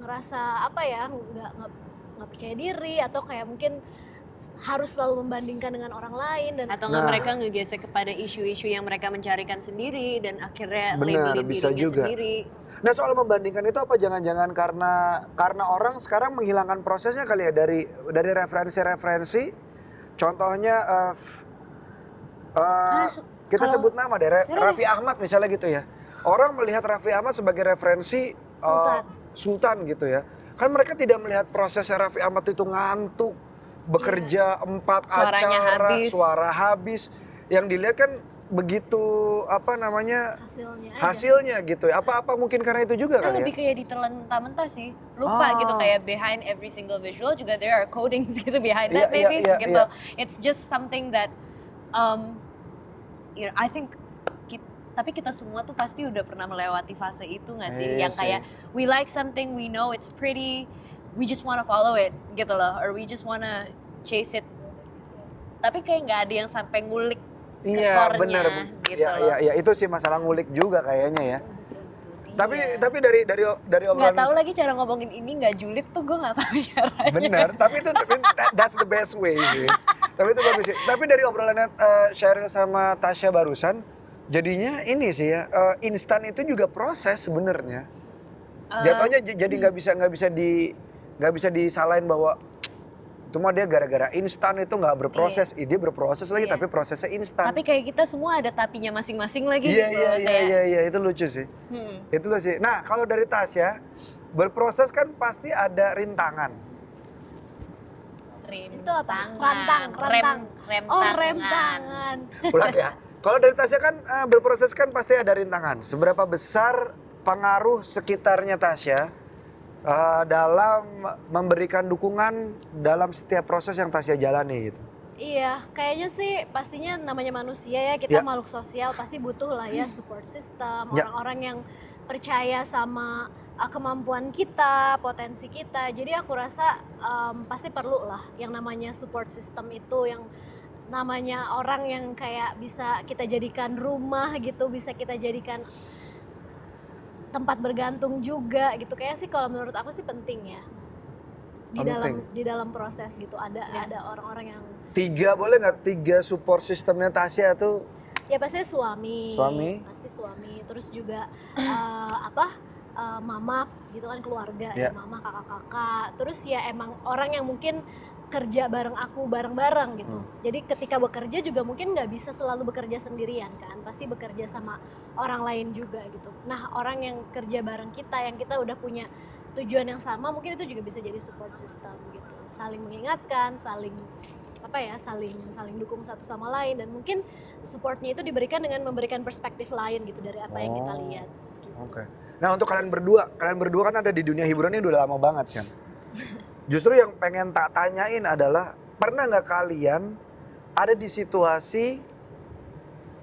F: ngerasa apa ya nggak nggak percaya diri atau kayak mungkin harus selalu membandingkan dengan orang lain dan
D: Atau nggak
E: Nah.
D: mereka ngegesek kepada isu-isu yang mereka mencarikan sendiri dan akhirnya
E: Benar,
D: labelin
E: bisa
D: dirinya
E: juga.
D: sendiri.
E: Nah soal membandingkan itu apa jangan-jangan karena karena orang sekarang menghilangkan prosesnya kali ya dari dari referensi-referensi. Contohnya
D: Karena su-
E: kita
D: kalau-
E: sebut nama deh. Raffi Ahmad misalnya gitu ya. Orang melihat Raffi Ahmad sebagai referensi eh,
F: Sultan.
E: sultan gitu ya. Kan mereka tidak melihat prosesnya Raffi Ahmad itu ngantuk, bekerja empat
D: Suaranya
E: acara,
D: habis.
E: suara habis. Yang dilihat kan begitu apa namanya
F: hasilnya aja.
E: hasilnya gitu ya. Apa-apa mungkin karena itu juga
D: Kan
E: ya.
D: lebih kayak ditelan mentah-mentah sih. Lupa
E: Ah.
D: gitu kayak behind every single visual juga there are codings gitu behind that maybe
E: iya, iya,
D: gitu.
E: iya.
D: It's just something that um you know, I think tapi kita semua tuh pasti udah pernah melewati fase itu nggak sih?
E: Iya
D: yang
E: sih.
D: kayak we like something, we know it's pretty, we just wanna follow it gitu loh, or we just wanna chase it. Tapi kayak nggak ada yang sampai ngulik
E: Iya
D: core-nya,
E: benar.
D: gitu
E: Iya
D: loh.
E: iya iya itu sih masalah ngulik juga kayaknya ya. Tapi tapi dari dari dari
D: nggak
E: obrolan
D: tahu lagi cara ngomongin ini nggak julid tuh gue nggak tahu caranya.
E: benar. tapi itu that- that's the best way sih. tapi itu bagus sih. Tapi dari obrolannya uh, Cheryl sama Tasya barusan, jadinya ini sih ya uh, instan itu juga proses sebenarnya.
D: Eh,
E: Jatuhnya jadi nggak bisa nggak bisa di nggak bisa disalahin bahwa cuma dia gara-gara instan itu nggak berproses. Ih, dia berproses lagi
D: Iya.
E: tapi prosesnya instan.
D: Tapi kayak kita semua ada tapinya masing-masing lagi
E: Iya
D: gitu.
E: iya iya iya iya itu lucu sih.
D: hmm.
E: Itu loh sih. Nah, kalau dari Tasya, berproses kan pasti ada rintangan.
D: Rem
F: Itu apa?
D: tangan,
F: Rantang, rantang.
D: Rem, rem
F: Oh
D: tangan.
F: rem tangan.
E: Ulang ya. Kalau dari Tasya kan eh, berproses kan pasti ada rintangan. Seberapa besar pengaruh sekitarnya Tasya eh, dalam memberikan dukungan dalam setiap proses yang Tasya jalani gitu.
F: Iya, kayaknya sih pastinya namanya manusia ya, kita
E: Ya.
F: makhluk sosial pasti butuh lah ya support system,
E: Ya.
F: orang-orang yang percaya sama uh, kemampuan kita, potensi kita. Jadi aku rasa um, pasti perlu lah yang namanya support system itu yang namanya orang yang kayak bisa kita jadikan rumah gitu, bisa kita jadikan tempat bergantung juga gitu. Kayak sih kalau menurut aku sih penting ya. Di
E: Penting.
F: dalam di dalam proses gitu ada
D: Ya.
F: ada orang-orang yang
E: Tiga boleh nggak tiga support sistemnya Tasya tuh?
F: Ya pasti suami.
E: Suami.
F: Pasti suami. Terus juga eh, apa? eh, mama gitu kan keluarga
E: Ya.
F: ya, mama kakak-kakak. Terus ya emang orang yang mungkin kerja bareng aku bareng-bareng gitu.
E: Hmm.
F: Jadi ketika bekerja juga mungkin nggak bisa selalu bekerja sendirian kan. Pasti bekerja sama orang lain juga gitu. Nah, orang yang kerja bareng kita yang kita udah punya tujuan yang sama mungkin itu juga bisa jadi support system gitu. Saling mengingatkan, saling apa ya saling saling dukung satu sama lain dan mungkin supportnya itu diberikan dengan memberikan perspektif lain gitu dari apa yang kita
E: Oh.
F: lihat. Gitu.
E: Oke. Nah untuk kalian berdua, kalian berdua kan ada di dunia hiburan ini udah lama banget kan. Justru yang pengen tak tanyain adalah pernah nggak kalian ada di situasi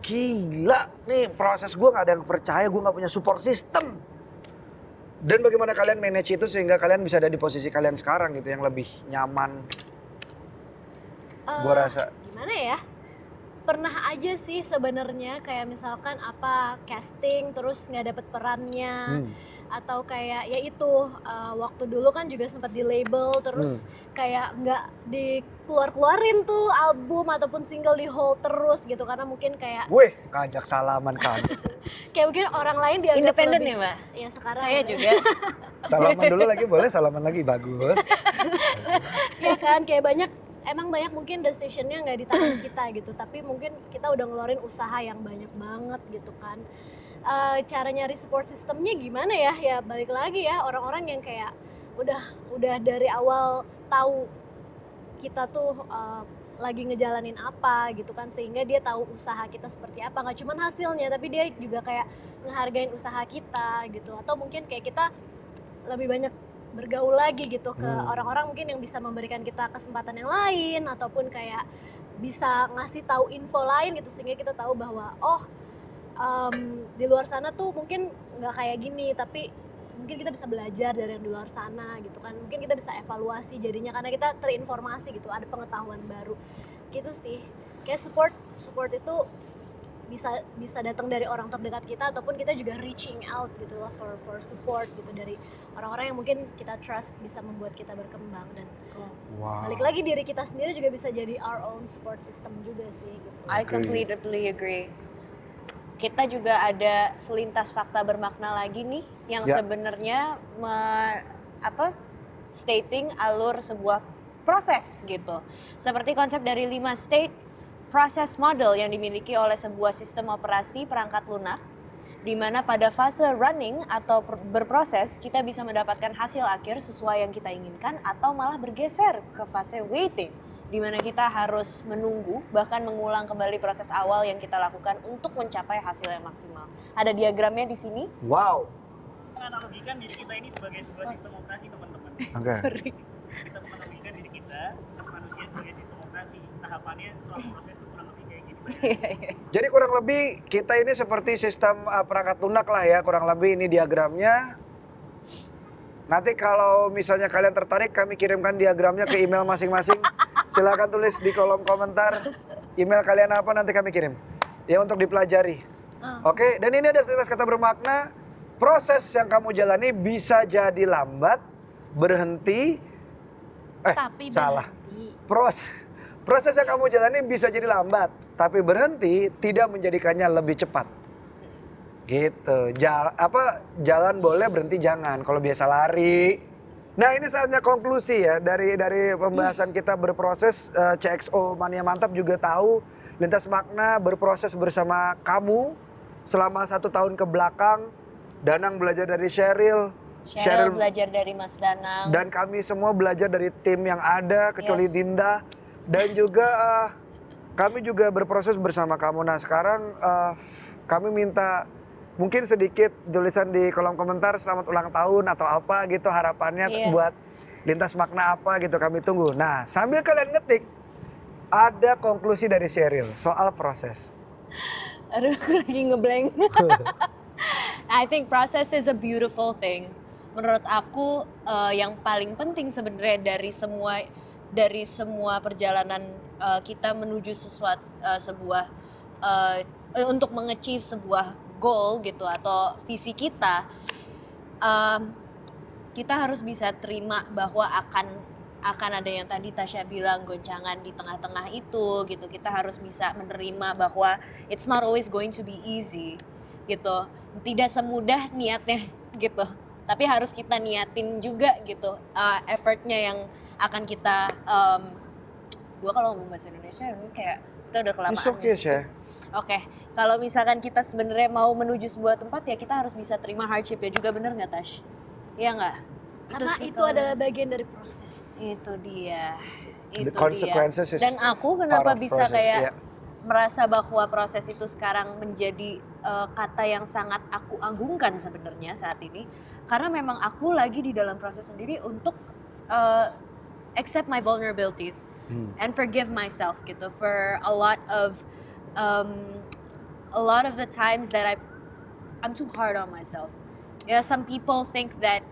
E: gila nih proses gue nggak ada yang percaya gue nggak punya support system dan bagaimana kalian manage itu sehingga kalian bisa ada di posisi kalian sekarang gitu yang lebih nyaman gue
F: Eh,
E: rasa
F: gimana ya? Pernah aja sih sebenarnya kayak misalkan apa casting terus nggak dapet perannya
E: Hmm.
F: Atau kayak ya itu eh, waktu dulu kan juga sempat di label terus
E: Hmm.
F: kayak nggak dikeluar keluarin tuh album ataupun single di hold terus gitu karena mungkin kayak
E: Weh, ngajak salaman kan.
F: kayak mungkin orang lain dianggap
D: Independen ya mbak?
F: ya sekarang
D: Saya juga.
E: Salaman dulu lagi boleh, salaman lagi bagus.
F: ya kan kayak banyak emang banyak mungkin decisionnya nggak di tangan kita gitu tapi mungkin kita udah ngeluarin usaha yang banyak banget gitu kan Eh, cara nyari support sistemnya gimana ya? Ya balik lagi ya orang-orang yang kayak udah udah dari awal tahu kita tuh eh, lagi ngejalanin apa gitu kan sehingga dia tahu usaha kita seperti apa. Nggak cuman hasilnya tapi dia juga kayak ngehargain usaha kita gitu. Atau mungkin kayak kita lebih banyak bergaul lagi gitu ke
E: Hmm.
F: orang-orang mungkin yang bisa memberikan kita kesempatan yang lain ataupun kayak bisa ngasih tahu info lain gitu sehingga kita tahu bahwa oh em, di luar sana tuh mungkin nggak kayak gini tapi mungkin kita bisa belajar dari yang di luar sana gitu kan mungkin kita bisa evaluasi jadinya karena kita terinformasi gitu ada pengetahuan baru gitu sih kayak support support itu bisa bisa datang dari orang terdekat kita ataupun kita juga reaching out gitu loh for for support gitu dari orang-orang yang mungkin kita trust bisa membuat kita berkembang dan
E: Wow.
F: balik lagi diri kita sendiri juga bisa jadi our own support system juga sih gitu.
D: I completely agree. Kita juga ada selintas fakta bermakna lagi nih yang
E: Ya.
D: sebenarnya me- apa stating alur sebuah proses gitu. Seperti konsep dari lima state process model yang dimiliki oleh sebuah sistem operasi perangkat lunak di mana pada fase running atau berproses kita bisa mendapatkan hasil akhir sesuai yang kita inginkan atau malah bergeser ke fase waiting di mana kita harus menunggu bahkan mengulang kembali proses awal yang kita lakukan untuk mencapai hasil yang maksimal. Ada diagramnya di sini.
E: Wow.
G: menganalogikan diri kita ini sebagai sebuah sistem operasi teman-teman.
E: Oke.
G: Kita menganalogikan diri kita as manusia sebagai sistem operasi. Tahapannya selama proses itu kurang lebih kayak gitu.
E: Jadi kurang lebih kita ini seperti sistem uh, perangkat lunak lah ya, kurang lebih ini diagramnya. Nanti kalau misalnya kalian tertarik kami kirimkan diagramnya ke email masing-masing. Silakan tulis di kolom komentar email kalian apa nanti kami kirim. ya untuk dipelajari. Oke, dan ini ada sekilas kata bermakna proses yang kamu jalani bisa jadi lambat, berhenti, eh
F: Tapi
E: salah.
F: berhenti.
E: Proses proses yang kamu jalani bisa jadi lambat, tapi berhenti tidak menjadikannya lebih cepat. Gitu. Jal, apa jalan boleh berhenti jangan. Kalau biasa lari. Nah, ini saatnya konklusi ya dari dari pembahasan kita berproses eh, CXO Mania Mantap juga tahu lintas makna berproses bersama kamu selama satu tahun ke belakang. Danang belajar dari Cheryl,
D: Cheryl belajar dari Mas Danang.
E: dan kami semua belajar dari tim yang ada kecuali
D: Yes.
E: Dinda dan juga eh, kami juga berproses bersama kamu. Nah sekarang eh, kami minta mungkin sedikit tulisan di kolom komentar selamat ulang tahun atau apa gitu harapannya
D: Iya.
E: buat lintas makna apa gitu kami tunggu. Nah sambil kalian ngetik ada konklusi dari Cheryl soal proses.
D: Aduh, aku lagi ngeblank. I think process is a beautiful thing. Menurut aku eh, yang paling penting sebenarnya dari semua dari semua perjalanan eh, kita menuju sesuatu eh, sebuah eh, untuk mengachieve sebuah goal gitu atau visi kita em, kita harus bisa terima bahwa akan akan ada yang tadi Tasya bilang goncangan di tengah-tengah itu gitu kita harus bisa menerima bahwa it's not always going to be easy gitu tidak semudah niatnya gitu tapi harus kita niatin juga gitu uh, effortnya yang akan kita um, gua kalau ngomong bahasa Indonesia kayak kita udah kelamaan
E: It's okay,
D: gitu.
E: Syah.
D: Oke, kalau misalkan kita sebenarnya mau menuju sebuah tempat ya kita harus bisa terima hardship ya juga bener nggak Tash? Iya nggak?
F: Karena
D: sih
F: itu
D: kalau-
F: adalah bagian dari proses.
D: itu dia, itu
E: consequences
D: dia. Dan aku kenapa bisa
E: process,
D: kayak
E: ya.
D: merasa bahwa proses itu sekarang menjadi eh, kata yang sangat aku agungkan sebenarnya saat ini, karena memang aku lagi di dalam proses sendiri untuk eh, accept my vulnerabilities
E: Hmm.
D: and forgive myself gitu for a lot of um, a lot of the times that I I'm too hard on myself. Yeah, some people think that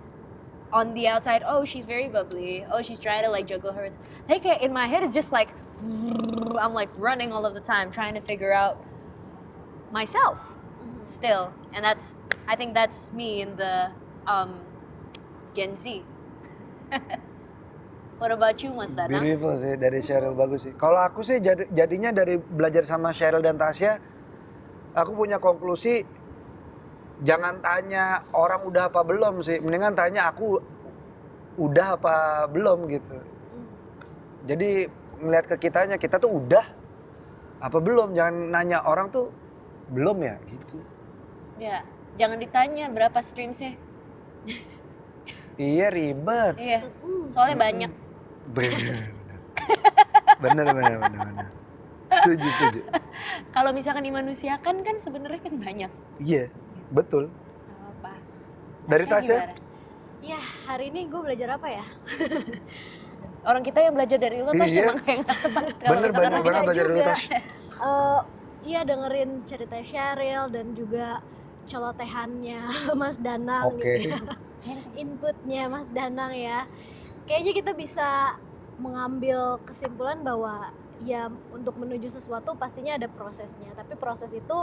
D: on the outside, oh she's very bubbly, oh she's trying to like juggle her. Like in my head, it's just like I'm like running all of the time trying to figure out myself still, and that's I think that's me in the um, Gen Z. what about you, Mas Danang?
E: Beautiful sih dari Cheryl bagus sih. Kalau aku sih jadi- jadinya dari belajar sama Cheryl dan Tasya, aku punya konklusi jangan tanya orang udah apa belum sih, mendingan tanya aku udah apa belum gitu. Jadi ngeliat ke kitanya, kita tuh udah apa belum, jangan nanya orang tuh belum ya gitu.
D: Ya, jangan ditanya berapa streamsnya.
E: Iya ribet.
D: Iya, soalnya banyak.
E: Bener. Bener bener bener bener. Setuju setuju.
D: Kalau misalkan dimanusiakan kan sebenarnya kan banyak.
E: Iya betul.
D: Gak apa-apa.
E: Dari
D: Tasya
E: Tasya?
F: Ya, hari ini gue belajar apa ya?
D: Orang kita yang belajar dari lo, Tash,
E: Iya.
D: emang kayak nggak tepat. Kalau
E: Bener banyak banget belajar. Tas.
F: Eh, iya dengerin cerita Cheryl dan juga celotehannya Mas Danang
E: Oke.
F: gitu ya. Inputnya Mas Danang ya. Kayaknya kita bisa mengambil kesimpulan bahwa ya untuk menuju sesuatu pastinya ada prosesnya. Tapi proses itu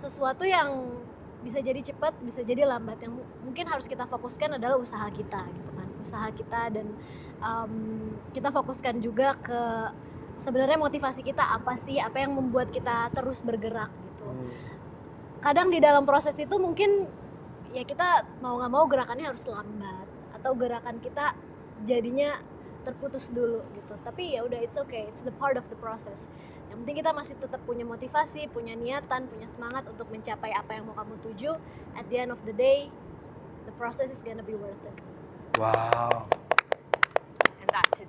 F: sesuatu yang bisa jadi cepat, bisa jadi lambat. Yang mu- mungkin harus kita fokuskan adalah usaha kita gitu kan. Usaha kita dan em, kita fokuskan juga ke sebenarnya motivasi kita apa sih apa yang membuat kita terus bergerak gitu kadang di dalam proses itu mungkin ya kita mau nggak mau gerakannya harus lambat atau gerakan kita jadinya terputus dulu gitu tapi ya udah it's okay it's the part of the process yang penting kita masih tetap punya motivasi punya niatan punya semangat untuk mencapai apa yang mau kamu tuju at the end of the day the process is gonna be worth it
E: Wow.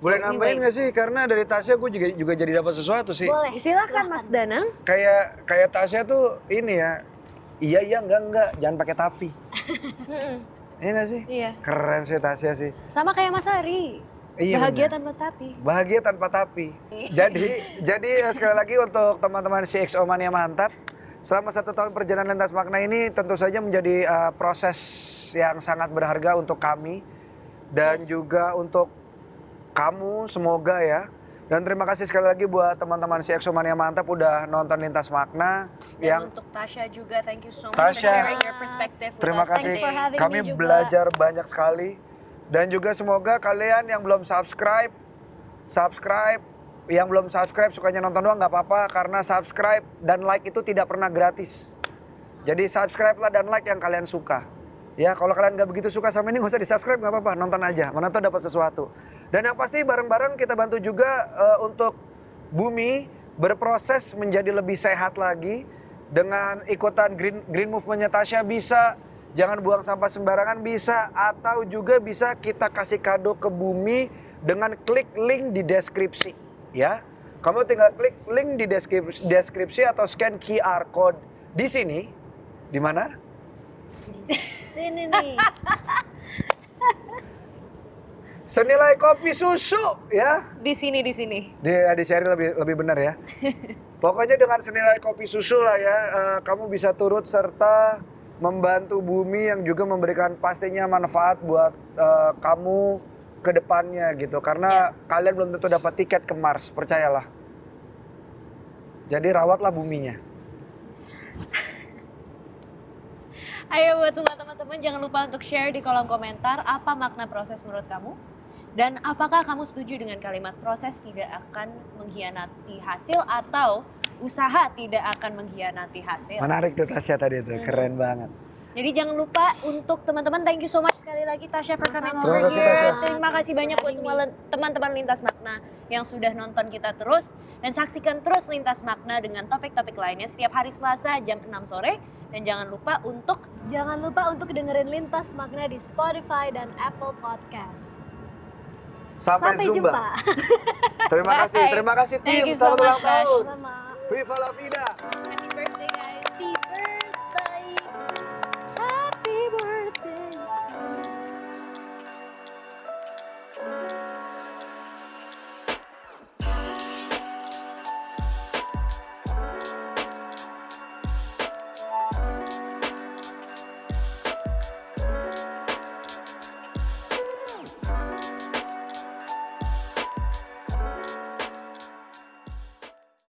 E: Boleh nambahin nggak sih? Karena dari Tasya gue juga juga jadi dapat sesuatu sih.
F: boleh
D: Silakan Mas Danang.
E: Kayak kayak Tasya tuh ini ya. Iya iya enggak enggak, jangan pakai tapi. Iya nggak sih?
D: Iya.
E: Keren sih Tasya sih.
D: Sama kayak Mas Ari.
E: Iya,
D: Bahagia
E: bener.
D: tanpa tapi.
E: Bahagia tanpa tapi. jadi jadi eh, sekali lagi untuk teman-teman CXO Mania Mantap, selama satu tahun perjalanan lintas makna ini tentu saja menjadi eh, proses yang sangat berharga untuk kami dan juga untuk kamu semoga ya Dan terima kasih sekali lagi buat teman-teman si Exomania Mantap udah nonton Lintas Makna
D: Dan
E: yang
D: untuk Tasha juga, thank you so much
E: Tasha.
D: for sharing your perspective with
E: Terima
D: us
E: kasih.
D: today.
F: for
E: Kami
F: me juga.
E: belajar banyak sekali. Dan juga semoga kalian yang belum subscribe, subscribe. Yang belum subscribe sukanya nonton doang nggak apa-apa karena subscribe dan like itu tidak pernah gratis. Jadi subscribe lah dan like yang kalian suka. Ya kalau kalian nggak begitu suka sama ini nggak usah di subscribe nggak apa-apa nonton aja. Mana tuh dapat sesuatu. Dan yang pasti bareng-bareng kita bantu juga eh, untuk bumi berproses menjadi lebih sehat lagi dengan ikutan green green movementnya Tasya bisa jangan buang sampah sembarangan bisa atau juga bisa kita kasih kado ke bumi dengan klik link di deskripsi ya kamu tinggal klik link di deskripsi, deskripsi atau scan QR code di sini di mana
F: Sini nih.
E: senilai kopi susu ya
D: Di sini, di sini.
E: di di share lebih lebih benar ya. Pokoknya dengan senilai kopi susu lah ya, eh, kamu bisa turut serta membantu bumi yang juga memberikan pastinya manfaat buat eh, kamu ke depannya gitu. Karena kalian belum tentu dapat tiket ke Mars, percayalah. Jadi rawatlah buminya.
D: Ayo buat semua teman-teman jangan lupa untuk share di kolom komentar apa makna proses menurut kamu. Dan apakah kamu setuju dengan kalimat proses tidak akan mengkhianati hasil atau usaha tidak akan mengkhianati hasil.
E: Menarik tuh Tasya tadi itu, keren banget.
D: Jadi jangan lupa untuk teman-teman thank you so much sekali lagi Tasya for coming over
E: Terima kasih,
D: here. Terima kasih banyak buat semua teman-teman Lintas Makna yang sudah nonton kita terus dan saksikan terus Lintas Makna dengan topik-topik lainnya setiap hari Selasa jam 6 sore dan jangan lupa untuk
F: Jangan lupa untuk dengerin Lintas Makna di Spotify dan Apple Podcast.
E: Sampai jumpa.
F: jumpa.
E: Terima kasih, terima kasih tim.
D: Thank you so much.
E: Viva la vida.